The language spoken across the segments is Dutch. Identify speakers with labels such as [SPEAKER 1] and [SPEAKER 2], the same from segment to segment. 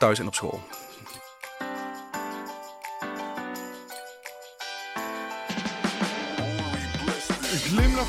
[SPEAKER 1] thuis en op school.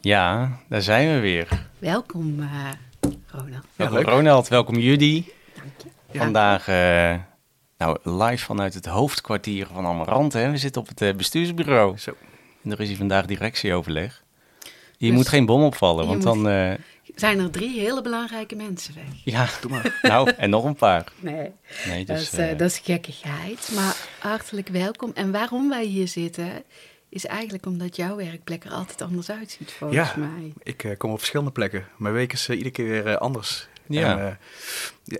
[SPEAKER 2] Ja, daar zijn we weer.
[SPEAKER 3] welkom eh Ronald.
[SPEAKER 2] Welkom. Ronald, welkom Judy.
[SPEAKER 3] Dank je.
[SPEAKER 2] Vandaag eh, nou, live vanuit het hoofdkwartier van Amarant. Hè. We zitten op het eh, bestuursbureau.
[SPEAKER 1] Zo.
[SPEAKER 2] En er is hier vandaag directieoverleg. Je
[SPEAKER 3] Dus
[SPEAKER 2] moet geen bom opvallen, want
[SPEAKER 3] moet-
[SPEAKER 2] dan... eh,
[SPEAKER 3] Zijn er drie hele belangrijke mensen weg?
[SPEAKER 2] ja,
[SPEAKER 1] Doe maar.
[SPEAKER 2] nou, en nog een paar.
[SPEAKER 3] Nee,
[SPEAKER 2] Nee,
[SPEAKER 3] dat,
[SPEAKER 2] dus,
[SPEAKER 3] is, dat is gekkigheid. Maar hartelijk welkom. En waarom wij hier zitten, is eigenlijk omdat jouw werkplek er altijd anders uitziet, volgens
[SPEAKER 1] Ja.
[SPEAKER 3] mij.
[SPEAKER 1] Ik eh, kom op verschillende plekken. Mijn week is eh, iedere keer weer eh, anders.
[SPEAKER 2] Ja.
[SPEAKER 1] En,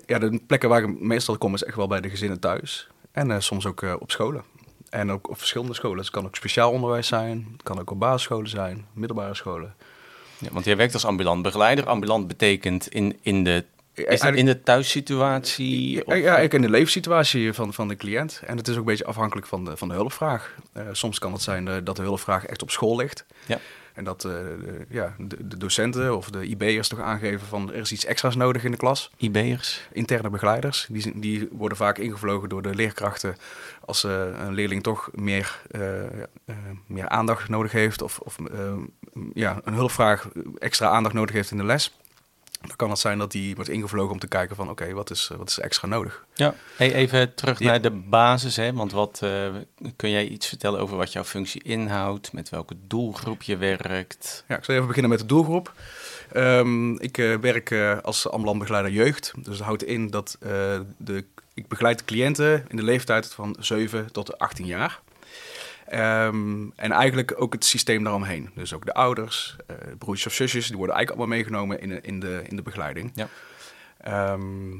[SPEAKER 1] ja, de plekken waar ik meestal kom is echt wel bij de gezinnen thuis. En eh, soms ook eh, op scholen. En ook op verschillende scholen. Dus het kan ook speciaal onderwijs zijn. Het kan ook op basisscholen zijn. Middelbare scholen.
[SPEAKER 2] ja, want jij werkt als ambulant begeleider. Ambulant betekent in, in de... Is dat in de thuissituatie?
[SPEAKER 1] Ja,
[SPEAKER 2] Of-
[SPEAKER 1] ja, eigenlijk in de levenssituatie van, van de cliënt. En het is ook een beetje afhankelijk van de, van de hulpvraag. Eh, soms kan het zijn eh, dat de hulpvraag echt op school ligt.
[SPEAKER 2] Ja.
[SPEAKER 1] En dat eh, de, ja, de, de docenten of de IB'ers toch aangeven van er is iets extra's nodig in de klas.
[SPEAKER 2] IB'ers?
[SPEAKER 1] Interne begeleiders, die, die worden vaak ingevlogen door de leerkrachten als een leerling toch meer, meer aandacht nodig heeft of, of ja, een hulpvraag extra aandacht nodig heeft in de les. Dan kan het zijn dat die wordt ingevlogen om te kijken van oké, wat, is, wat is extra nodig?
[SPEAKER 2] Ja. Hey, even terug
[SPEAKER 1] Ja.
[SPEAKER 2] naar de basis. Hè? Want wat, eh, kun jij iets vertellen over wat jouw functie inhoudt? Met welke doelgroep je werkt?
[SPEAKER 1] Ja, ik zal even beginnen met de doelgroep. Ehm, ik eh, werk eh, als ambulant begeleider jeugd. Dus dat houdt in dat eh, de, ik begeleid de cliënten in de leeftijd van 7 tot 18 jaar. Ehm, en eigenlijk ook het systeem daaromheen. Dus ook de ouders, eh, broertjes of zusjes, die worden eigenlijk allemaal meegenomen in, de- in, de, in de begeleiding.
[SPEAKER 2] Ja.
[SPEAKER 1] Ehm,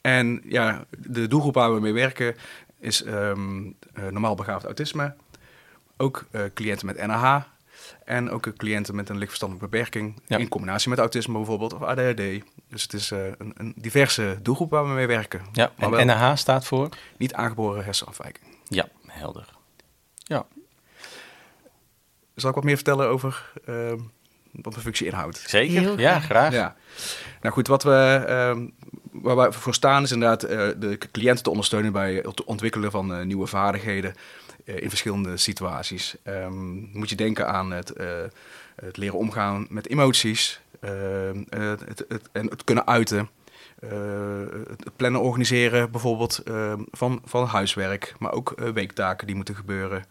[SPEAKER 1] en ja, de doelgroep waar we mee werken is ehm, eh, normaal begaafd autisme, ook eh, cliënten met NAH en ook cliënten met een lichtverstandelijke beperking
[SPEAKER 2] Ja.
[SPEAKER 1] in combinatie met autisme bijvoorbeeld of ADHD. Dus het is een, een diverse doelgroep waar we mee werken.
[SPEAKER 2] Ja, en NH staat voor?
[SPEAKER 1] niet aangeboren hersenafwijking.
[SPEAKER 2] Ja, helder. Ja,
[SPEAKER 1] Zal ik wat meer vertellen over ehm, wat de functie inhoudt?
[SPEAKER 2] zeker.
[SPEAKER 3] Heel
[SPEAKER 2] ja,
[SPEAKER 3] graag.
[SPEAKER 1] Ja. Nou goed, wat we, ehm, waar wij voor staan is inderdaad eh, de cliënten te ondersteunen bij het ontwikkelen van eh, nieuwe vaardigheden eh, in verschillende situaties. Ehm, moet je denken aan het, eh, het leren omgaan met emoties ehm, het, het, het- en het kunnen uiten. Eh, het plannen organiseren bijvoorbeeld ehm, van, van huiswerk, maar ook eh, weektaken die moeten gebeuren.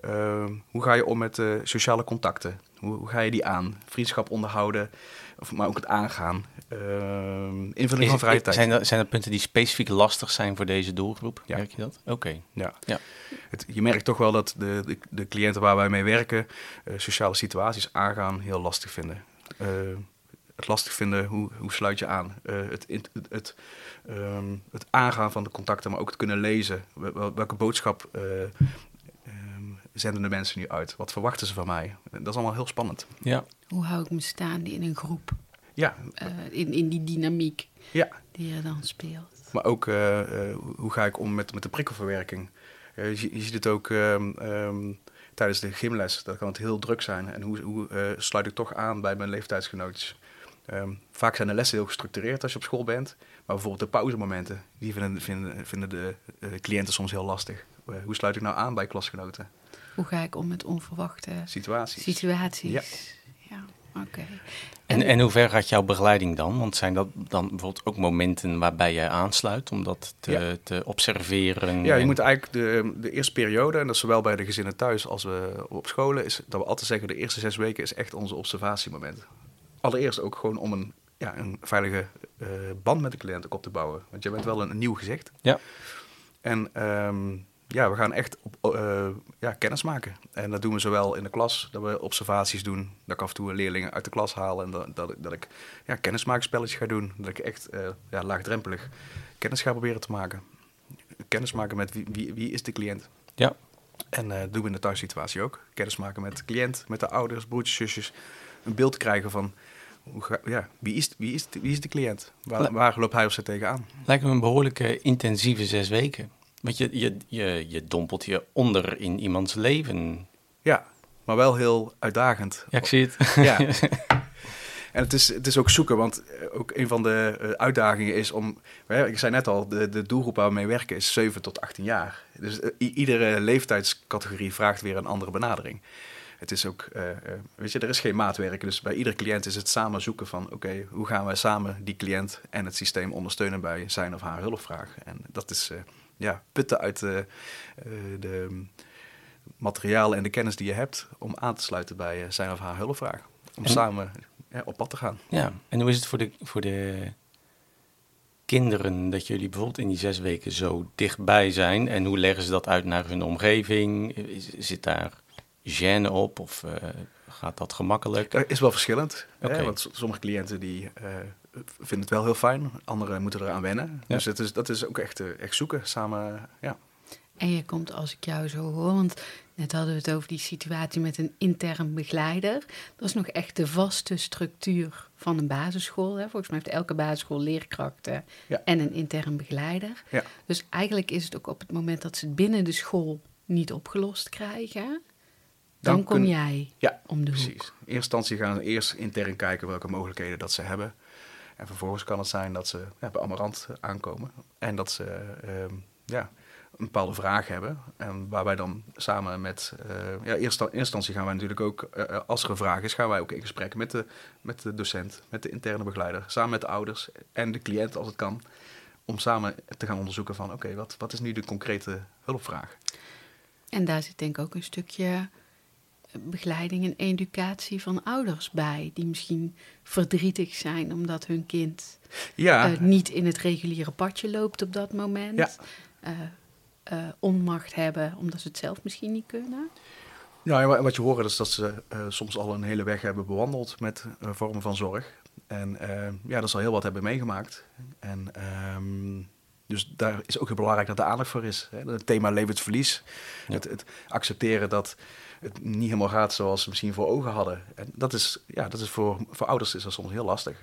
[SPEAKER 1] Ehm, hoe ga je om met eh, sociale contacten? Hoe, hoe ga je die aan? Vriendschap onderhouden, of, maar ook het aangaan. Ehm, invulling
[SPEAKER 2] Is-
[SPEAKER 1] van vrije tijd.
[SPEAKER 2] Zijn er, zijn er punten die specifiek lastig zijn voor deze doelgroep?
[SPEAKER 1] Ja.
[SPEAKER 2] Merk je dat? Oké.
[SPEAKER 1] Ja.
[SPEAKER 2] Ja.
[SPEAKER 1] Het, je merkt toch wel dat de, de, de cliënten waar wij mee werken sociale situaties aangaan heel lastig vinden. Eh, het lastig vinden, hoe, hoe sluit je aan? Eh, het, het, het, ehm, het aangaan van de contacten, maar ook het kunnen lezen. Wel- wel- Welke boodschap eh, ehm, zenden de mensen nu uit? Wat verwachten ze van mij? Dat is allemaal heel spannend.
[SPEAKER 2] Ja.
[SPEAKER 3] Hoe hou ik me staande in een groep,
[SPEAKER 1] Ja,
[SPEAKER 3] eh, in, in die dynamiek
[SPEAKER 1] ja.
[SPEAKER 3] die er dan speelt?
[SPEAKER 1] Maar ook eh, eh, hoe- ga ik om met, met de prikkelverwerking? Je, zie- je ziet het ook ehm, ehm, tijdens de gymles, dat kan het heel druk zijn. En hoe, hoe eh, sluit ik toch aan bij mijn leeftijdsgenootjes? Ehm, vaak zijn de lessen heel gestructureerd als je op school bent. Maar bijvoorbeeld de pauzemomenten, die vinden, vinden, vinden de eh, cliënten soms heel lastig. Eh, hoe sluit ik nou aan bij klasgenoten?
[SPEAKER 3] Hoe ga ik om met onverwachte
[SPEAKER 1] Situaties.
[SPEAKER 3] situaties?
[SPEAKER 1] Ja.
[SPEAKER 3] Ja, Oké.
[SPEAKER 2] En, en hoe ver gaat jouw begeleiding dan? Want zijn dat dan bijvoorbeeld ook momenten waarbij jij aansluit om dat te,
[SPEAKER 1] Ja.
[SPEAKER 2] te observeren?
[SPEAKER 1] Ja, je
[SPEAKER 2] en-
[SPEAKER 1] moet eigenlijk de, de eerste periode, en dat is zowel bij de gezinnen thuis als we op scholen, is dat we altijd zeggen, de eerste zes weken is echt onze observatiemoment. Allereerst ook gewoon om een, ja, een veilige eh, band met de cliënt ook op te bouwen. Want je bent wel een, een nieuw gezicht.
[SPEAKER 2] Ja.
[SPEAKER 1] En ehm, ja, we gaan echt op, eh, ja, kennis maken. En dat doen we zowel in de klas, dat we observaties doen. Dat ik af en toe leerlingen uit de klas haal en dat, dat, ik- dat ik ja, kennismaakspelletjes ga doen. Dat ik echt eh, ja, laagdrempelig kennis ga proberen te maken. Kennis maken met wie, wie, wie is de cliënt.
[SPEAKER 2] Ja.
[SPEAKER 1] En eh doen we in de thuissituatie ook. Kennis maken met de cliënt, met de ouders, broertjes, zusjes. Een beeld krijgen van ja, wie, is, wie, is, wie is de cliënt? Waar, waar loopt hij of zij tegenaan?
[SPEAKER 2] Lijkt me een behoorlijke intensieve zes weken. Want je, je, je, je dompelt je onder in iemands leven.
[SPEAKER 1] Ja, maar wel heel uitdagend.
[SPEAKER 2] Ja, ik zie het.
[SPEAKER 1] Ja. En het is, het is ook zoeken, want eh, ook een van de eh, uitdagingen is om... Ik zei net al, de, de doelgroep waar we mee werken is 7 tot 18 jaar. Dus eh, iedere leeftijdscategorie vraagt weer een andere benadering. Het is ook, eh, eh, weet je, er is geen maatwerk. Dus bij iedere cliënt is het samen zoeken van... oké, hoe gaan wij samen die cliënt en het systeem ondersteunen bij zijn of haar hulpvraag? En dat is, eh, ja, putten uit eh, de materialen en de kennis die je hebt... om aan te sluiten bij zijn of haar hulpvraag. Om
[SPEAKER 2] En-
[SPEAKER 1] samen ja, op pad te gaan.
[SPEAKER 2] Ja, en hoe is het voor de, voor de kinderen dat jullie bijvoorbeeld in die zes weken zo dichtbij zijn? En hoe leggen ze dat uit naar hun omgeving? Is- Zit daar gêne op of eh, gaat dat gemakkelijk?
[SPEAKER 1] Dat is wel verschillend. Hè? Want sommige cliënten die, eh, vinden het wel heel fijn. Anderen moeten eraan wennen.
[SPEAKER 2] Ja.
[SPEAKER 1] Dus het is, dat is ook echt, eh, echt zoeken. Samen, ja.
[SPEAKER 3] En je komt, als ik jou zo hoor, want net hadden we het over die situatie met een intern begeleider. Dat is nog echt de vaste structuur van een basisschool. Hè. Volgens mij heeft elke basisschool leerkrachten
[SPEAKER 1] Ja.
[SPEAKER 3] en een intern begeleider.
[SPEAKER 1] Ja.
[SPEAKER 3] Dus eigenlijk is het ook op het moment dat ze het binnen de school niet opgelost krijgen, dan,
[SPEAKER 1] Dan
[SPEAKER 3] kom
[SPEAKER 1] kun-
[SPEAKER 3] jij
[SPEAKER 1] Ja,
[SPEAKER 3] om de
[SPEAKER 1] Precies.
[SPEAKER 3] hoek.
[SPEAKER 1] In eerste instantie gaan we eerst intern kijken welke mogelijkheden dat ze hebben. En vervolgens kan het zijn dat ze ja, bij Amarant aankomen. En dat ze ehm, ja, een bepaalde vraag hebben. En waar wij dan samen met... eh ja, in eerste instantie gaan wij natuurlijk ook... eh, als er een vraag is, gaan wij ook in gesprek met de, met de docent, met de interne begeleider. Samen met de ouders en de cliënt als het kan. Om samen te gaan onderzoeken van... Oké, wat, wat is nu de concrete hulpvraag?
[SPEAKER 3] En daar zit denk ik ook een stukje begeleiding en educatie van ouders bij. Die misschien verdrietig zijn omdat hun kind
[SPEAKER 1] Ja,
[SPEAKER 3] eh, niet in het reguliere padje loopt op dat moment.
[SPEAKER 1] Ja.
[SPEAKER 3] Eh, eh, onmacht hebben omdat ze het zelf misschien niet kunnen.
[SPEAKER 1] Ja, en wa- wat je hoort is dat ze eh, soms al een hele weg hebben bewandeld met vormen van zorg. En eh, ja, dat ze al heel wat hebben meegemaakt. En ehm, dus daar is ook heel belangrijk dat er aandacht voor is. Hè? Het thema levensverlies.
[SPEAKER 2] Ja.
[SPEAKER 1] Het, het accepteren dat het niet helemaal gaat zoals ze misschien voor ogen hadden. En dat is, ja, dat is voor, voor ouders is dat soms heel lastig.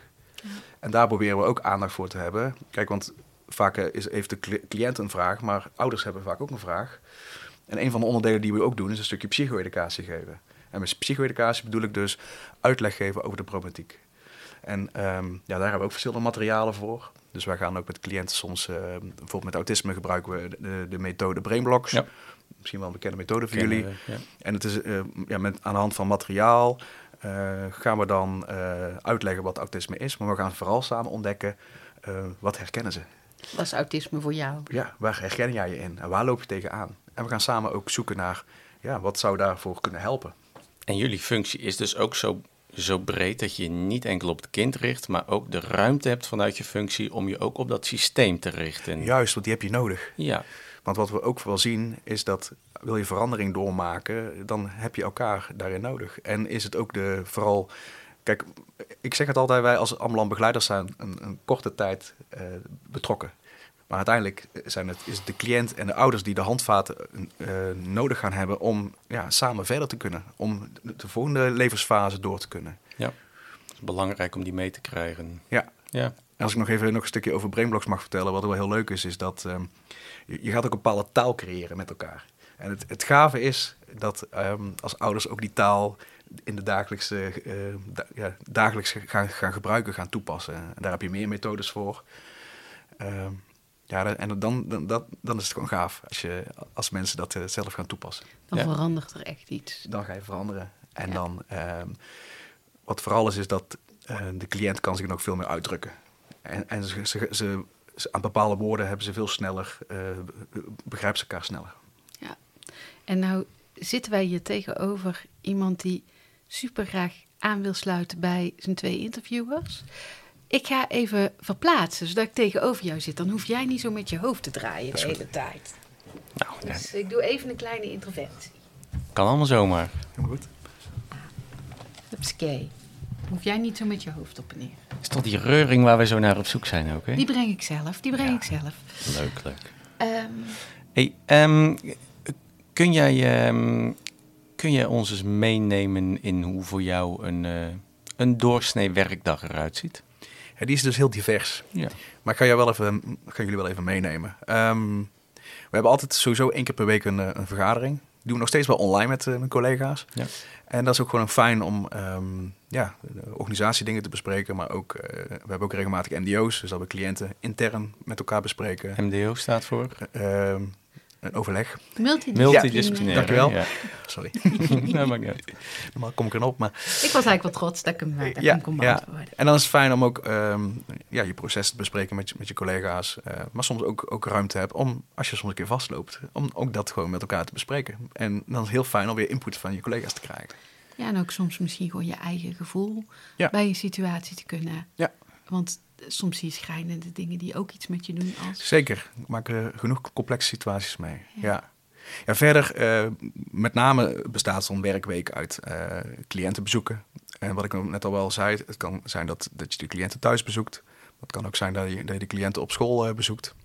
[SPEAKER 1] En daar proberen we ook aandacht voor te hebben. Kijk, want vaak eh, is, heeft de cli- cliënt een vraag, maar ouders hebben vaak ook een vraag. En een van de onderdelen die we ook doen is een stukje psycho-educatie geven. En met psycho-educatie bedoel ik dus uitleg geven over de problematiek. En ehm, ja, daar hebben we ook verschillende materialen voor. Dus wij gaan ook met cliënten soms, eh, bijvoorbeeld met autisme gebruiken we de, de methode Brainblocks.
[SPEAKER 2] Ja.
[SPEAKER 1] Misschien wel een bekende methode voor
[SPEAKER 2] Kennen
[SPEAKER 1] jullie.
[SPEAKER 2] we, ja.
[SPEAKER 1] En het is eh, ja, met, aan de hand van materiaal eh, gaan we dan eh, uitleggen wat autisme is. Maar we gaan vooral samen ontdekken eh, wat herkennen ze.
[SPEAKER 3] Wat is autisme voor jou?
[SPEAKER 1] Ja, waar herken jij je in en waar loop je tegenaan? En we gaan samen ook zoeken naar ja, wat zou daarvoor kunnen helpen.
[SPEAKER 2] En jullie functie is dus ook zo, zo breed dat je je niet enkel op het kind richt, maar ook de ruimte hebt vanuit je functie om je ook op dat systeem te richten.
[SPEAKER 1] Juist, want die heb je nodig.
[SPEAKER 2] Ja,
[SPEAKER 1] Want wat we ook wel zien is dat wil je verandering doormaken, dan heb je elkaar daarin nodig. En is het ook de vooral. Kijk, ik zeg het altijd, wij als ambulant begeleiders zijn een, een korte tijd eh, betrokken. Maar uiteindelijk zijn het, is het de cliënt en de ouders die de handvaten eh, nodig gaan hebben om ja, samen verder te kunnen. Om de, de volgende levensfase door te kunnen.
[SPEAKER 2] ja. Het is belangrijk om die mee te krijgen.
[SPEAKER 1] Ja,
[SPEAKER 2] Ja,
[SPEAKER 1] als ik nog even nog een stukje over Brainblocks mag vertellen, wat wel heel leuk is, is dat ehm, je, je gaat ook een bepaalde taal creëren met elkaar. En het, het gave is dat ehm, als ouders ook die taal in de dagelijkse, eh, da- ja, dagelijks gaan, gaan gebruiken, gaan toepassen. En daar heb je meer methodes voor. Ehm, ja, en dan, dan, dat, dan is het gewoon gaaf als, je, als mensen dat eh, zelf gaan toepassen.
[SPEAKER 3] Dan
[SPEAKER 2] Ja.
[SPEAKER 3] verandert er echt iets.
[SPEAKER 1] Dan ga je veranderen. En
[SPEAKER 3] Ja.
[SPEAKER 1] dan, ehm, wat vooral is, is dat eh, de cliënt kan zich nog veel meer uitdrukken. En, en ze, ze, ze, ze- aan bepaalde woorden hebben ze veel sneller, eh, begrijpen ze elkaar sneller.
[SPEAKER 3] En nou zitten wij hier tegenover iemand die super graag aan wil sluiten bij zijn twee interviewers. Ik ga even verplaatsen, zodat ik tegenover jou zit. Dan hoef jij niet zo met je hoofd te draaien de hele tijd.
[SPEAKER 2] Nou, ja,
[SPEAKER 3] Dus ik doe even een kleine interventie.
[SPEAKER 2] kan allemaal zomaar.
[SPEAKER 1] Helemaal goed.
[SPEAKER 3] Hupsakee. Hoef jij niet zo met je hoofd op en neer.
[SPEAKER 2] Is toch die reuring waar we zo naar op zoek zijn ook, hè?
[SPEAKER 3] Die breng ik zelf, die breng
[SPEAKER 2] Ja.
[SPEAKER 3] ik zelf.
[SPEAKER 2] Leuk, leuk.
[SPEAKER 3] Ehm,
[SPEAKER 2] Hey, ehm, kun, jij, ehm, kun jij ons eens meenemen in hoe voor jou een, eh, een doorsnee werkdag eruit ziet?
[SPEAKER 1] Ja, die is dus heel divers.
[SPEAKER 2] Ja.
[SPEAKER 1] Maar ik ga, jou wel even, ga jullie wel even meenemen. Ehm, we hebben altijd sowieso één keer per week een, eh, een vergadering. Die doen we nog steeds wel online met eh, mijn collega's.
[SPEAKER 2] Ja.
[SPEAKER 1] En dat is ook gewoon fijn om ehm, ja, de organisatiedingen te bespreken. Maar ook, eh, we hebben ook regelmatig MDO's. Dus dat we cliënten intern met elkaar bespreken.
[SPEAKER 2] MDO staat voor?
[SPEAKER 1] Ehm, een overleg.
[SPEAKER 3] multidisciplinair.
[SPEAKER 2] Multidisciplinair.
[SPEAKER 1] Dankjewel.
[SPEAKER 2] Ja.
[SPEAKER 1] Sorry,
[SPEAKER 2] maakt niet uit.
[SPEAKER 1] normaal kom ik er op. Maar
[SPEAKER 3] Ik was eigenlijk wel trots dat ik hem, dat ik
[SPEAKER 1] Ja,
[SPEAKER 3] hem
[SPEAKER 1] ja. En dan is het fijn om ook ehm, ja, je proces te bespreken met je, met je collega's. eh, maar soms ook, ook ruimte hebt om, als je soms een keer vastloopt, om ook dat gewoon met elkaar te bespreken. En dan is het heel fijn om weer input van je collega's te krijgen.
[SPEAKER 3] Ja, en ook soms misschien gewoon je eigen gevoel
[SPEAKER 1] Ja.
[SPEAKER 3] bij een situatie te kunnen.
[SPEAKER 1] Ja.
[SPEAKER 3] Want soms zie je schrijnende dingen die ook iets met je doen als...
[SPEAKER 1] Zeker, ik maak er genoeg complexe situaties mee. Ja. Ja, verder, eh, met name bestaat zo'n werkweek uit eh, cliëntenbezoeken. En wat ik net al wel zei, het kan zijn dat, dat je de cliënten thuis bezoekt. Het kan ook zijn dat je, dat je de cliënten op school eh, bezoekt.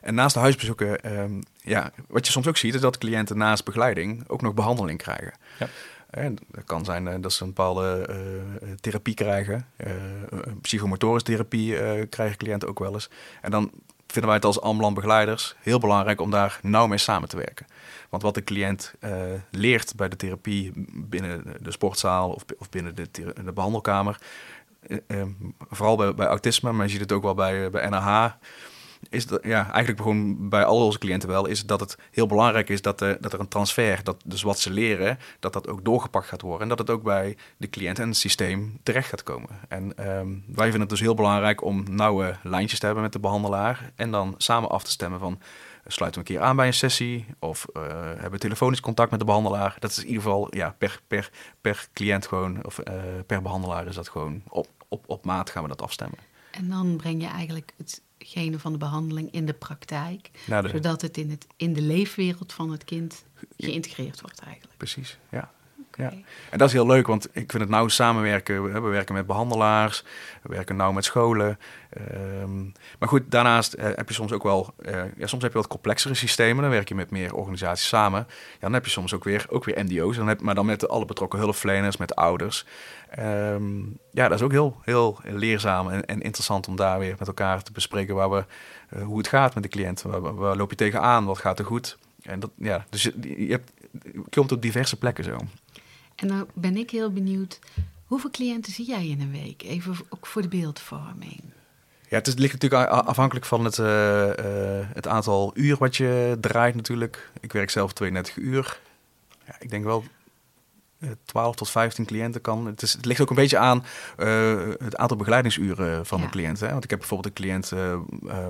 [SPEAKER 1] En naast de huisbezoeken, ehm, ja, wat je soms ook ziet, is dat cliënten naast begeleiding ook nog behandeling krijgen.
[SPEAKER 2] Ja.
[SPEAKER 1] En dat kan zijn eh, dat ze een bepaalde eh, therapie krijgen. Eh, een psychomotorische therapie eh, krijgen cliënten ook wel eens. En dan vinden wij het als ambulant begeleiders heel belangrijk om daar nauw mee samen te werken. Want wat de cliënt eh, leert bij de therapie binnen de sportzaal of, of binnen de, behandelkamer, eh, eh, vooral bij, bij autisme, maar je ziet het ook wel bij, bij NAH, is dat, ja, eigenlijk gewoon bij al onze cliënten wel, is dat het heel belangrijk is dat, er dat er een transfer, dat dus wat ze leren, dat dat ook doorgepakt gaat worden. En dat het ook bij de cliënt en het systeem terecht gaat komen. En ehm, wij vinden het dus heel belangrijk om nauwe lijntjes te hebben met de behandelaar. En dan samen af te stemmen van, eh, sluiten we een keer aan bij een sessie? Of eh, hebben telefonisch contact met de behandelaar? Dat is in ieder geval ja, per, per, per cliënt gewoon, of eh, per behandelaar is dat gewoon op, op, op maat gaan we dat afstemmen.
[SPEAKER 3] En dan breng je eigenlijk hetgene van de behandeling in de praktijk.
[SPEAKER 1] De,
[SPEAKER 3] Zodat het in, het in de leefwereld van het kind geïntegreerd wordt eigenlijk.
[SPEAKER 1] precies, ja. Ja. En dat is heel leuk, want ik vind het nauw samenwerken. We, we werken met behandelaars, we werken nauw met scholen. Ehm, maar goed, daarnaast eh, heb je soms ook wel, eh, ja, soms heb je wat complexere systemen. Dan werk je met meer organisaties samen. Ja, dan heb je soms ook weer, ook weer MDO's, dan heb, maar dan met alle betrokken hulpverleners, met ouders. Ehm, ja, dat is ook heel, heel leerzaam en, en interessant om daar weer met elkaar te bespreken waar we, eh, hoe het gaat met de cliënt. Waar, loop je tegenaan? Wat gaat er goed? En dat, ja, dus je, je, je komt op diverse plekken zo.
[SPEAKER 3] En nou ben ik heel benieuwd, hoeveel cliënten zie jij in een week? Even ook voor de beeldvorming.
[SPEAKER 1] Ja, het ligt natuurlijk afhankelijk van het, eh, eh, het aantal uur wat je draait natuurlijk. Ik werk zelf 32 uur. Ja, ik denk wel 12 tot 15 cliënten kan. Het, is, het ligt ook een beetje aan eh, het aantal begeleidingsuren van
[SPEAKER 3] Ja.
[SPEAKER 1] de cliënt. Hè? Want ik heb bijvoorbeeld een cliënt eh, eh,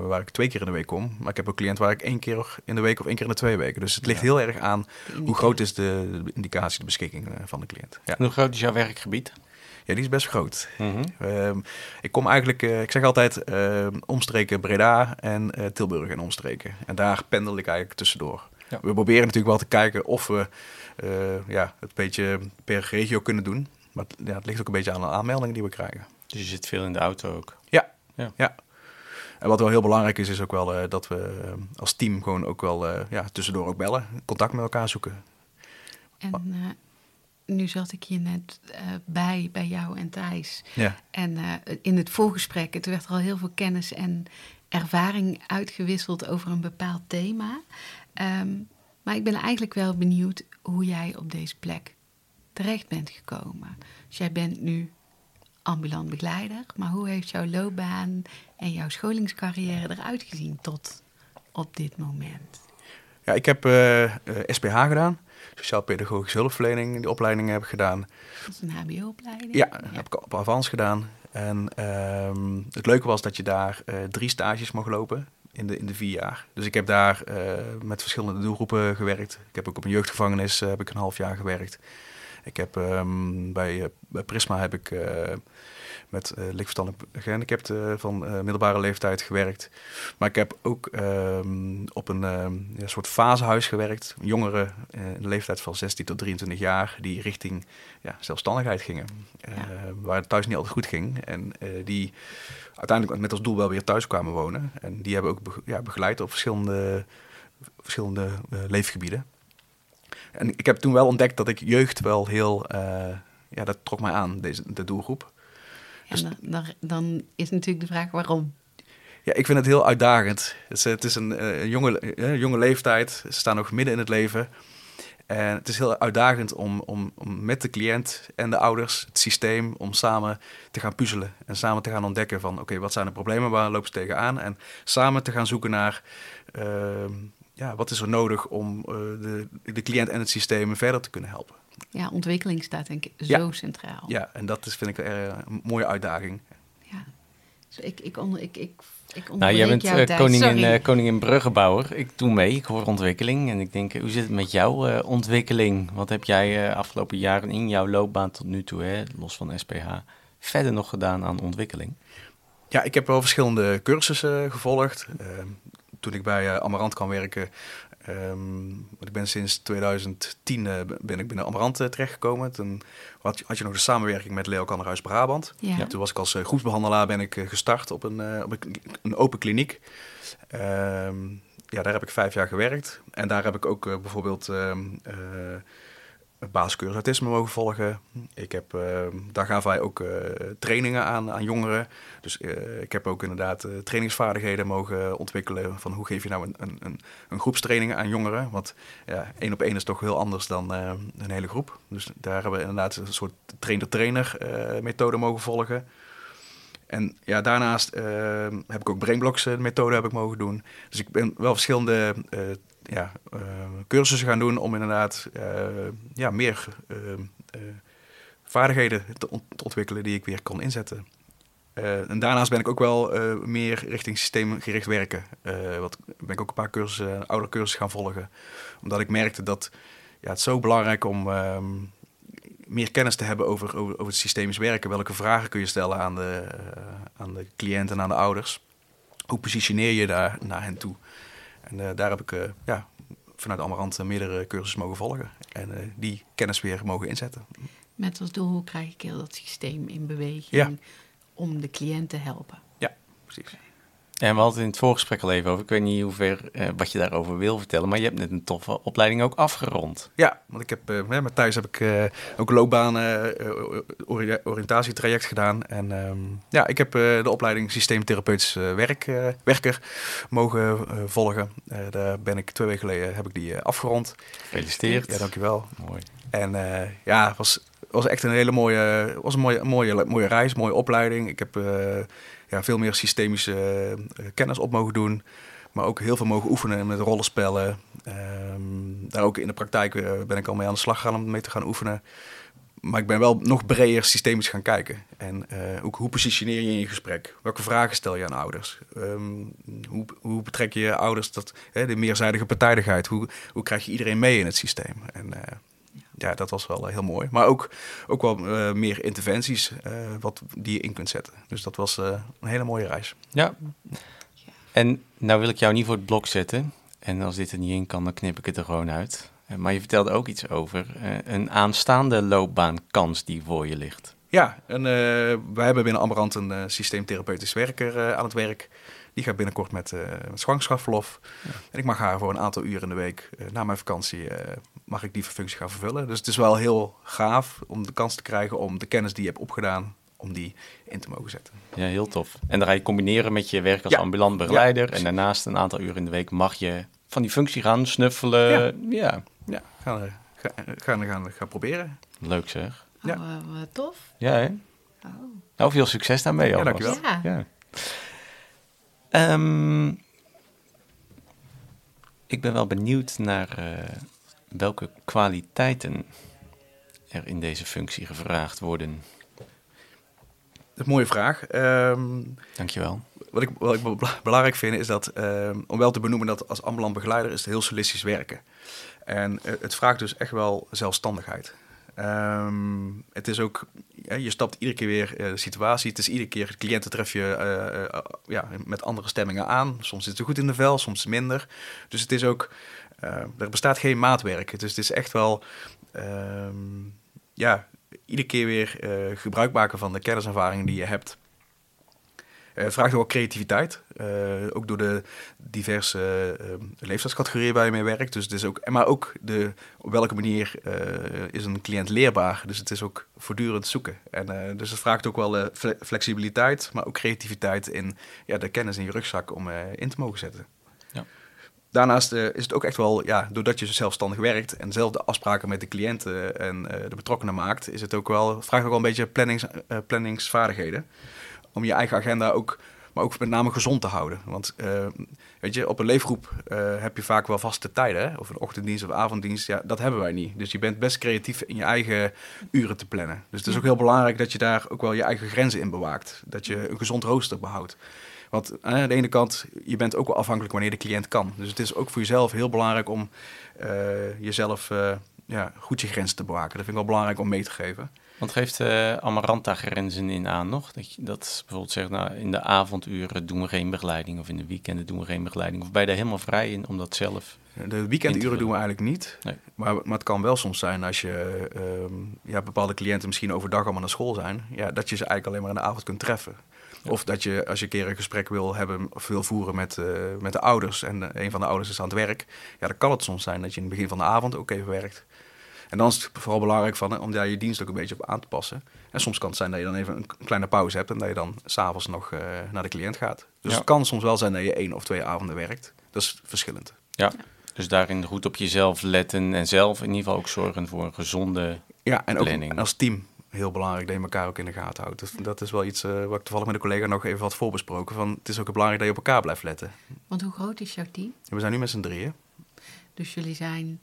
[SPEAKER 1] waar ik twee keer in de week kom. Maar ik heb ook een cliënt waar ik één keer in de week of één keer in de twee weken. Dus het ligt
[SPEAKER 2] Ja.
[SPEAKER 1] heel erg aan hoe groot is de, de indicatie, de beschikking eh, van de cliënt. Ja.
[SPEAKER 2] Hoe groot is jouw werkgebied?
[SPEAKER 1] ja, die is best groot.
[SPEAKER 2] Mhm.
[SPEAKER 1] Ehm, ik kom eigenlijk, eh, ik zeg altijd, ehm, omstreken Breda en eh, Tilburg en omstreken. En daar pendel ik eigenlijk tussendoor.
[SPEAKER 2] Ja.
[SPEAKER 1] We proberen natuurlijk wel te kijken of we eh, ja, het een beetje per regio kunnen doen. Maar het, ja, het ligt ook een beetje aan de aanmeldingen die we krijgen.
[SPEAKER 2] Dus je zit veel in de auto ook.
[SPEAKER 1] En wat wel heel belangrijk is, is ook wel eh, dat we eh, als team gewoon ook wel eh, ja, tussendoor ook bellen. Contact met elkaar zoeken.
[SPEAKER 3] En eh, nu zat ik hier net eh, bij, bij jou en Thijs.
[SPEAKER 1] Ja.
[SPEAKER 3] En eh, in het voorgesprek, het werd er al heel veel kennis en ervaring uitgewisseld over een bepaald thema. Ehm, maar ik ben eigenlijk wel benieuwd hoe jij op deze plek terecht bent gekomen. Dus jij bent nu ambulant begeleider, maar hoe heeft jouw loopbaan en jouw scholingscarrière eruit gezien tot op dit moment?
[SPEAKER 1] Ja, ik heb uh, uh, SPH gedaan. Sociaal Pedagogische Hulpverlening. Die opleiding heb ik gedaan.
[SPEAKER 3] Dat is een hbo-opleiding?
[SPEAKER 1] Ja, ja, heb ik op avans gedaan. En ehm, het leuke was dat je daar uh, drie stages mocht lopen in de, in de vier jaar. Dus ik heb daar met verschillende doelgroepen gewerkt. Ik heb ook op een jeugdgevangenis heb ik een half jaar gewerkt. Ik heb um, bij, bij, Prisma heb ik met uh, lichtverstandelijk gehandicapten van uh, middelbare leeftijd gewerkt. Maar ik heb ook um, op een um, ja, soort fasehuis gewerkt. Jongeren in de leeftijd van 16 tot 23 jaar die richting ja, zelfstandigheid gingen. Ja. waar het thuis niet altijd goed ging. En die uiteindelijk met als doel wel weer thuis kwamen wonen. En die hebben ook be ja, begeleid op verschillende, verschillende leefgebieden. En ik heb toen wel ontdekt dat ik jeugd wel heel... ja, dat trok mij aan, deze, de doelgroep.
[SPEAKER 3] En dan, dan, is natuurlijk de vraag waarom.
[SPEAKER 1] Ja, ik vind het heel uitdagend. Het is, het is een, uh, jonge, uh, jonge leeftijd. Ze staan nog midden in het leven. En het is heel uitdagend om, om, om, met de cliënt en de ouders, het systeem, om samen te gaan puzzelen. En samen te gaan ontdekken van, oké, wat zijn de problemen, waar lopen ze tegenaan? En samen te gaan zoeken naar, uh, ja, wat is er nodig om eh, de, de cliënt en het systeem verder te kunnen helpen.
[SPEAKER 3] Ja, ontwikkeling staat denk ik zo centraal.
[SPEAKER 1] Ja, en dat is, vind ik een mooie uitdaging.
[SPEAKER 3] Ja, dus ik, ik, onder, ik, ik, ik
[SPEAKER 2] Nou, jij bent uh, koningin, uh, koningin Bruggenbouwer. Ik doe mee, ik hoor ontwikkeling. En ik denk, hoe zit het met jouw uh, ontwikkeling? Wat heb jij afgelopen jaren in jouw loopbaan tot nu toe, hè, los van SPH, verder nog gedaan aan ontwikkeling?
[SPEAKER 1] Ja, ik heb wel verschillende cursussen gevolgd. toen ik bij Amarant kwam werken, Um, ik ben sinds 2010 uh, ben ik binnen Amarant uh, terechtgekomen. Toen had, had, je nog de samenwerking met Leo Kannerhuis Brabant. Ja. Toen was ik als uh, groepsbehandelaar ben ik gestart op een, op een, open kliniek. Um, ja, daar heb ik vijf jaar gewerkt. En daar heb ik ook bijvoorbeeld um, basiscursus mogen volgen. Ik heb, uh, daar gaven wij ook uh, trainingen aan, aan jongeren. Dus uh, ik heb ook inderdaad trainingsvaardigheden mogen ontwikkelen. Van hoe geef je nou een, een, een, een groepstraining aan jongeren? Want ja, één op één is toch heel anders dan een hele groep. Dus daar hebben we inderdaad een soort trainer-trainer methode mogen volgen. En ja, daarnaast heb ik ook Brainblocks methode heb ik mogen doen. Dus ik ben wel verschillende ja, uh, cursussen gaan doen om inderdaad uh, ja, meer uh, vaardigheden te, te, ontwikkelen die ik weer kon inzetten. en daarnaast ben ik ook wel meer richting systeemgericht werken. wat ben ik ook een paar cursussen, oude cursussen gaan volgen. Omdat ik merkte dat ja, het zo belangrijk om um, meer kennis te hebben over, over, over, het systemisch werken. Welke vragen kun je stellen aan de, aan de cliënt en aan de ouders? Hoe positioneer je daar naar hen toe? En uh, daar heb ik uh, ja, vanuit Amarant meerdere cursussen mogen volgen. En die kennis weer mogen inzetten.
[SPEAKER 3] Met als doel, hoe krijg ik heel dat systeem in beweging ja. om de cliënt te helpen?
[SPEAKER 1] Ja, precies.
[SPEAKER 2] En we hadden het in het voorgesprek al even over. Ik weet niet hoe ver uh, wat je daarover wil vertellen, maar je hebt net een toffe opleiding ook afgerond.
[SPEAKER 1] Ja, want ik heb uh, met Thijs heb ik uh, ook loopbaan ori oriëntatietraject gedaan. En um, ja, ik heb de opleiding systeemtherapeutisch werk, werker mogen volgen. daar ben ik twee weken geleden heb ik die afgerond.
[SPEAKER 2] Gefeliciteerd.
[SPEAKER 1] Ja, dankjewel.
[SPEAKER 2] Mooi.
[SPEAKER 1] En ja, het was, was echt een hele mooie, was een mooie, mooie, mooie reis, mooie opleiding. Ik heb ja, veel meer systemische uh, kennis op mogen doen. Maar ook heel veel mogen oefenen met rollenspellen. Um, daar ook in de praktijk uh, ben ik al mee aan de slag gegaan om mee te gaan oefenen. Maar ik ben wel nog breder systemisch gaan kijken. En ook hoe positioneer je in je gesprek? Welke vragen stel je aan ouders? Um, hoe, hoe betrek je ouders tot hè, de meerzijdige partijdigheid? Hoe, hoe krijg je iedereen mee in het systeem? En ja, dat was wel heel mooi. Maar ook, ook wel uh, meer interventies uh, wat, die je in kunt zetten. Dus dat was uh, een hele mooie reis.
[SPEAKER 2] Ja. En nou wil ik jou niet voor het blok zetten. En als dit er niet in kan, dan knip ik het er gewoon uit. Maar je vertelde ook iets over een aanstaande loopbaankans die voor je ligt.
[SPEAKER 1] Ja, en wij hebben binnen Amberant een systeemtherapeutisch werker aan het werk. Die gaat binnenkort met, uh, met zwangerschapsverlof. Ja. En ik mag haar voor een aantal uren in de week, uh, na mijn vakantie, uh, mag ik die functie gaan vervullen. Dus het is wel heel gaaf om de kans te krijgen om de kennis die je hebt opgedaan, om die in te mogen zetten.
[SPEAKER 2] Ja, heel tof. En dan ga je combineren met je werk als ja. ambulant begeleider. Ja, en daarnaast een aantal uren in de week mag je van die functie gaan snuffelen. Ja,
[SPEAKER 1] ja. ja gaan, we, gaan, gaan, gaan proberen.
[SPEAKER 2] Leuk zeg.
[SPEAKER 3] Oh, ja. tof.
[SPEAKER 2] Ja, hè? Oh. Nou, veel succes daarmee.
[SPEAKER 1] Ja, dankjewel.
[SPEAKER 2] Ja. Um, Ik ben wel benieuwd naar eh, welke kwaliteiten er in deze functie gevraagd worden.
[SPEAKER 1] Dat is een mooie vraag. Um,
[SPEAKER 2] Dankjewel.
[SPEAKER 1] Wat ik, wat ik belangrijk vind is dat, um, om wel te benoemen dat als ambulant begeleider is het heel solistisch werken. En uh, het vraagt dus echt wel zelfstandigheid. Um, het is ook, je stapt iedere keer weer uh, de situatie. Het is iedere keer, cliënten tref je uh, uh, ja, met andere stemmingen aan. Soms zit het goed in de vel, soms minder. Dus het is ook, er bestaat geen maatwerk. Dus het is echt wel, um, ja, iedere keer weer gebruik maken van de kenniservaringen die je hebt. Het uh, vraagt ook creativiteit. Uh, ook door de diverse uh, leeftijdscategorieën waar je mee werkt. Dus het is ook, maar ook de, op welke manier is een cliënt leerbaar. Dus het is ook voortdurend zoeken. En, dus het vraagt ook wel flexibiliteit, maar ook creativiteit in ja, de kennis in je rugzak om in te mogen zetten. Ja. Daarnaast is het ook echt wel, ja, doordat je zelfstandig werkt en zelf de afspraken met de cliënten en de betrokkenen maakt, is het ook wel, vraagt ook wel een beetje plannings, planningsvaardigheden om je eigen agenda ook, maar ook met name gezond te houden. Want uh, weet je, op een leefgroep uh, heb je vaak wel vaste tijden, hè? of een ochtenddienst of avonddienst. Ja, dat hebben wij niet. Dus je bent best creatief in je eigen uren te plannen. Dus het is ook heel belangrijk dat je daar ook wel je eigen grenzen in bewaakt. Dat je een gezond rooster behoudt. Want eh, aan de ene kant, je bent ook wel afhankelijk wanneer de cliënt kan. Dus het is ook voor jezelf heel belangrijk om jezelf ja, goed je grenzen te bewaken. Dat vind ik wel belangrijk om mee te geven.
[SPEAKER 2] Want geeft uh, Amaranta grenzen in aan nog? Dat je dat bijvoorbeeld zegt, nou, in de avonduren doen we geen begeleiding, of in de weekenden doen we geen begeleiding. Of ben je daar helemaal vrij in om dat zelf.
[SPEAKER 1] De weekenduren doen we eigenlijk niet. Nee. Maar, maar het kan wel soms zijn als je um, ja, bepaalde cliënten misschien overdag allemaal naar school zijn, ja, dat je ze eigenlijk alleen maar in de avond kunt treffen. Of dat je, als je een keer een gesprek wil hebben of wil voeren met, uh, met de ouders en een van de ouders is aan het werk, ja, dan kan het soms zijn dat je in het begin van de avond ook even werkt. En dan is het vooral belangrijk van, om daar je dienst ook een beetje op aan te passen. En soms kan het zijn dat je dan even een kleine pauze hebt en dat je dan s'avonds nog uh, naar de cliënt gaat. Dus het kan soms wel zijn dat je één of twee avonden werkt. Dat is verschillend.
[SPEAKER 2] Ja, dus daarin goed op jezelf letten en zelf in ieder geval ook zorgen voor een gezonde ja, en planning.
[SPEAKER 1] Ook als team heel belangrijk dat je elkaar ook in de gaten houdt. Dus dat is wel iets uh, wat ik toevallig met een collega nog even had voorbesproken. Van, het is ook belangrijk dat je op elkaar blijft letten.
[SPEAKER 3] Want hoe groot is jouw team?
[SPEAKER 1] we zijn nu met z'n drieën.
[SPEAKER 3] Dus jullie zijn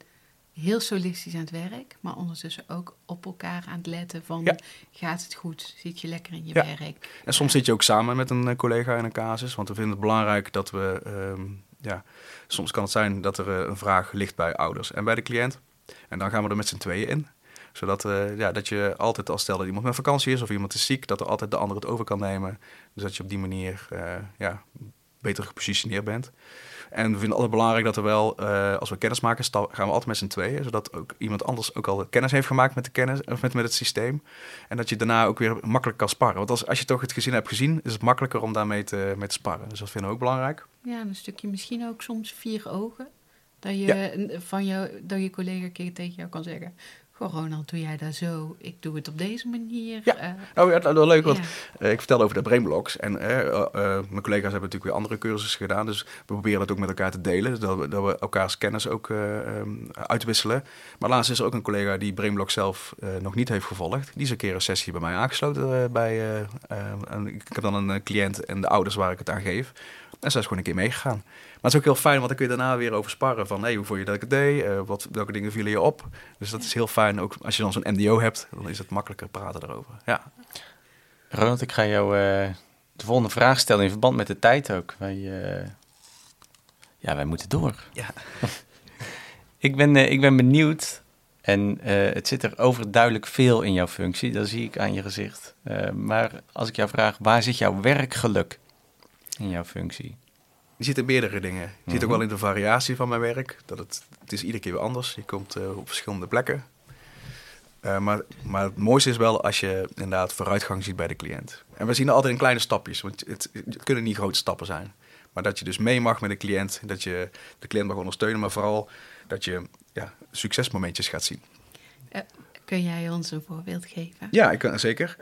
[SPEAKER 3] heel solistisch aan het werk, maar ondertussen ook op elkaar aan het letten van gaat het goed, zit je lekker in je werk.
[SPEAKER 1] En soms zit je ook samen met een eh, collega in een casus, want we vinden het belangrijk dat we, um, ja, soms kan het zijn dat er eh, een vraag ligt bij ouders en bij de cliënt. En dan gaan we er met z'n tweeën in zodat uh, ja, dat je altijd als stel dat iemand met vakantie is of iemand is ziek, dat er altijd de ander het over kan nemen. Dus dat je op die manier uh, ja, beter gepositioneerd bent. En we vinden het altijd belangrijk dat er wel, uh, als we kennis maken, gaan we altijd met z'n tweeën. Zodat ook iemand anders ook al kennis heeft gemaakt met, de kennis, of met, met het systeem. En dat je daarna ook weer makkelijk kan sparren. Want als, als je toch het gezin hebt gezien, is het makkelijker om daarmee te, mee te sparren. Dus dat vinden we ook belangrijk.
[SPEAKER 3] Ja, een stukje misschien ook soms vier ogen. Dat je, van jou, dat je collega een keer tegen jou kan zeggen... Goh, Ronald, doe jij dat zo? Ik doe het op deze manier.
[SPEAKER 1] Ja, uh, oh, ja, dat wel leuk, want uh, ik vertelde over de brainblocks. En uh, mijn collega's hebben natuurlijk weer andere cursussen gedaan. Dus we proberen dat ook met elkaar te delen. Dat we, dat we elkaars kennis ook um, uitwisselen. Maar laatst is er ook een collega die brainblock zelf nog niet heeft gevolgd. Die is een keer een sessie bij mij aangesloten. bij, ik heb dan een cliënt en de ouders waar ik het aan geef. En zij is gewoon een keer meegegaan. Maar het is ook heel fijn, want dan kun je daarna weer over sparren van... Hey, hoe vond je dat ik het deed? Uh, wat, welke dingen vielen je op? Dus dat is heel fijn. Ook als je dan zo'n MDO hebt, dan is het makkelijker praten erover. Ja.
[SPEAKER 2] Ronald, ik ga jou uh, de volgende vraag stellen in verband met de tijd ook. Wij, uh, ja, wij moeten door. Ja. ik, ben, ik ben benieuwd en het zit er overduidelijk veel in jouw functie. Dat zie ik aan je gezicht. maar als ik jou vraag, waar zit jouw werkgeluk in jouw functie?
[SPEAKER 1] Je ziet in meerdere dingen. Je ziet ook mhm. wel in de variatie van mijn werk. Dat het, het is iedere keer weer anders. Je komt uh, op verschillende plekken. Uh, maar, maar het mooiste is wel als je inderdaad vooruitgang ziet bij de cliënt. En we zien altijd in kleine stapjes. Want het, het kunnen niet grote stappen zijn. Maar dat je dus mee mag met de cliënt. Dat je de cliënt mag ondersteunen. Maar vooral dat je ja, succesmomentjes gaat zien.
[SPEAKER 3] Uh, kun jij ons een voorbeeld geven?
[SPEAKER 1] Ja, ik kan zeker.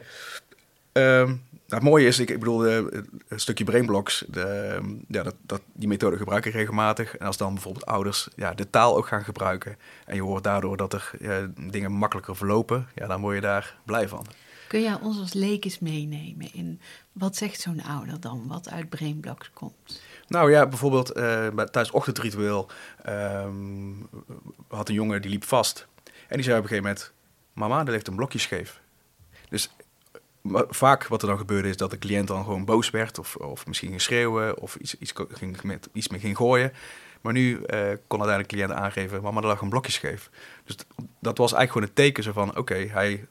[SPEAKER 1] Um, nou, het mooie is, ik, ik bedoel, een stukje brainblocks, de, ja, dat, dat, die methode gebruik ik regelmatig. En als dan bijvoorbeeld ouders ja, de taal ook gaan gebruiken en je hoort daardoor dat er dingen makkelijker verlopen, ja, dan word je daar blij van.
[SPEAKER 3] Kun jij ons als lekens meenemen in wat zegt zo'n ouder dan, wat uit brainblocks komt?
[SPEAKER 1] Nou ja, bijvoorbeeld uh, bij, tijdens ochtendritueel ehm, had een jongen die liep vast. En die zei op een gegeven moment, mama, er ligt een blokje scheef. Dus vaak wat er dan gebeurde is dat de cliënt dan gewoon boos werd of, of misschien ging schreeuwen of iets, iets, ging met, iets mee ging gooien. Maar nu uh, kon uiteindelijk de cliënt aangeven, mama, er lag een blokje scheef. Dus dat was eigenlijk gewoon een teken zo van, oké, hij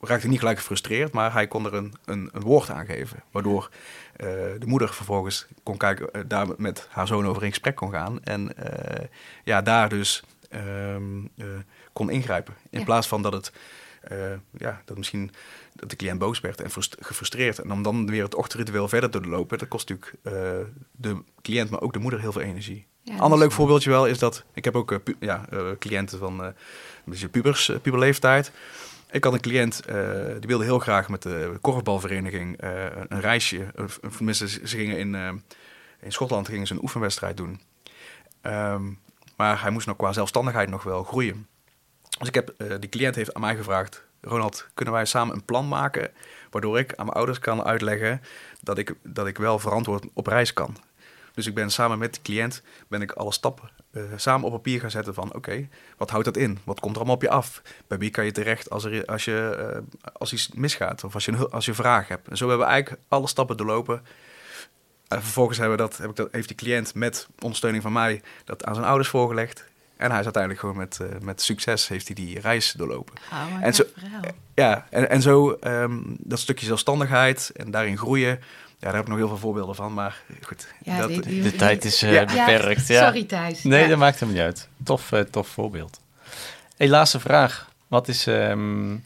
[SPEAKER 1] raakte niet gelijk gefrustreerd, maar hij kon er een, een, een woord aan geven. Waardoor uh, de moeder vervolgens kon kijken, uh, daar met haar zoon over in gesprek kon gaan. En ja, daar dus um, kon ingrijpen. In ja. plaats van dat het ja, dat misschien dat de cliënt boos werd en gefrustreerd. En om dan weer het ochtendritueel verder te lopen, dat kost natuurlijk uh, de cliënt, maar ook de moeder heel veel energie. Ja, Ander leuk voorbeeldje wel is dat ik heb ook uh, ja, cliënten van uh, pubers, puberleeftijd. Ik had een cliënt, die wilde heel graag met de korfbalvereniging een reisje. Of, tenminste, ze gingen in, in Schotland gingen ze een oefenwedstrijd doen. Um, maar hij moest nog qua zelfstandigheid nog wel groeien. Dus ik heb, die cliënt heeft aan mij gevraagd, Ronald, kunnen wij samen een plan maken waardoor ik aan mijn ouders kan uitleggen dat ik, dat ik wel verantwoord op reis kan. Dus ik ben samen met de cliënt ben ik alle stappen uh, samen op papier gaan zetten van oké, wat houdt dat in? Wat komt er allemaal op je af? Bij wie kan je terecht als, er, als, je, uh, als iets misgaat of als je, als je vraag hebt? En zo hebben we eigenlijk alle stappen doorlopen. En vervolgens hebben dat, heb ik dat, heeft die cliënt met ondersteuning van mij dat aan zijn ouders voorgelegd. En hij is uiteindelijk gewoon met, uh, met succes heeft hij die reis doorlopen.
[SPEAKER 3] Oh,
[SPEAKER 1] en zo, ja, en, en zo um, dat stukje zelfstandigheid en daarin groeien. Ja, daar heb ik nog heel veel voorbeelden van, maar goed.
[SPEAKER 2] Ja, dat, die, die, de tijd is uh, ja. beperkt. Ja.
[SPEAKER 3] Sorry Thijs.
[SPEAKER 2] Nee, dat maakt hem niet uit. Tof, uh, tof voorbeeld. Hey, laatste vraag. Wat is, um,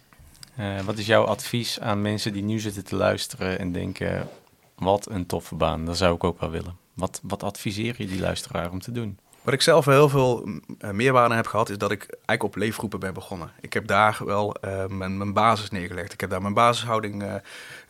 [SPEAKER 2] uh, wat is jouw advies aan mensen die nu zitten te luisteren en denken... wat een toffe baan, dat zou ik ook wel willen. Wat, wat adviseer je die luisteraar om te doen?
[SPEAKER 1] Wat ik zelf heel veel uh, meerwaarde heb gehad, is dat ik eigenlijk op leefgroepen ben begonnen. Ik heb daar wel uh, mijn, basis neergelegd. Ik heb daar mijn basishouding uh,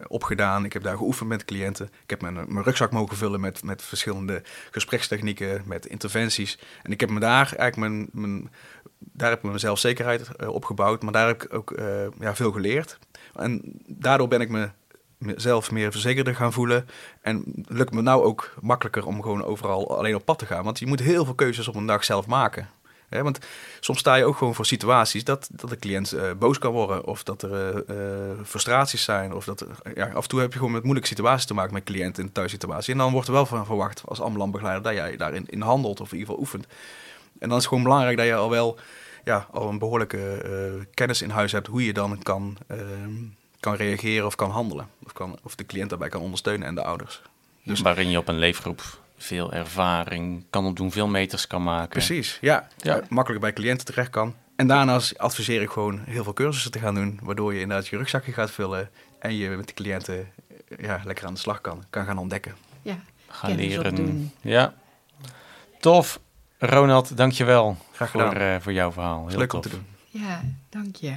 [SPEAKER 1] opgedaan. Ik heb daar geoefend met cliënten. Ik heb mijn, mijn rugzak mogen vullen met, met verschillende gesprekstechnieken, met interventies. En ik heb me daar eigenlijk mijn, mijn daar heb ik mijn zelfzekerheid opgebouwd, maar daar heb ik ook ja, veel geleerd. En daardoor ben ik me zelf meer verzekerder gaan voelen. En lukt me nou ook makkelijker om gewoon overal alleen op pad te gaan. Want je moet heel veel keuzes op een dag zelf maken. want soms sta je ook gewoon voor situaties dat, dat de cliënt uh, boos kan worden. Of dat er uh, frustraties zijn. Of dat ja, af en toe heb je gewoon met moeilijke situaties te maken met cliënten in de thuissituatie. En dan wordt er wel van verwacht als ambulant begeleider dat jij daarin in handelt of in ieder geval oefent. En dan is het gewoon belangrijk dat je al wel ja, al een behoorlijke kennis in huis hebt hoe je dan kan ehm, kan reageren of kan handelen. Of, kan, of de cliënt daarbij kan ondersteunen en de ouders.
[SPEAKER 2] Dus waarin je op een leefgroep veel ervaring kan opdoen, veel meters kan maken.
[SPEAKER 1] Precies, ja. ja. makkelijk bij cliënten terecht kan. En daarnaast adviseer ik gewoon heel veel cursussen te gaan doen, waardoor je inderdaad je rugzakje gaat vullen en je met de cliënten ja, lekker aan de slag kan, kan gaan ontdekken.
[SPEAKER 3] Ja,
[SPEAKER 2] gaan leren. Ja, tof. Ronald, dankjewel Graag gedaan. Voor, uh, voor jouw verhaal.
[SPEAKER 1] Heel leuk tof. om te doen.
[SPEAKER 3] Ja, dank je.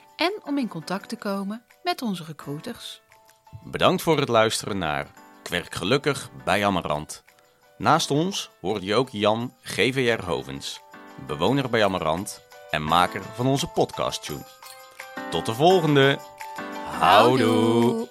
[SPEAKER 3] en om in contact te komen met onze recruiters.
[SPEAKER 2] Bedankt voor het luisteren naar Kwerk Gelukkig bij Amarant. Naast ons hoorde je ook Jan GVR Hovens, bewoner bij Amarant en maker van onze podcast tune. Tot de volgende. Houdoe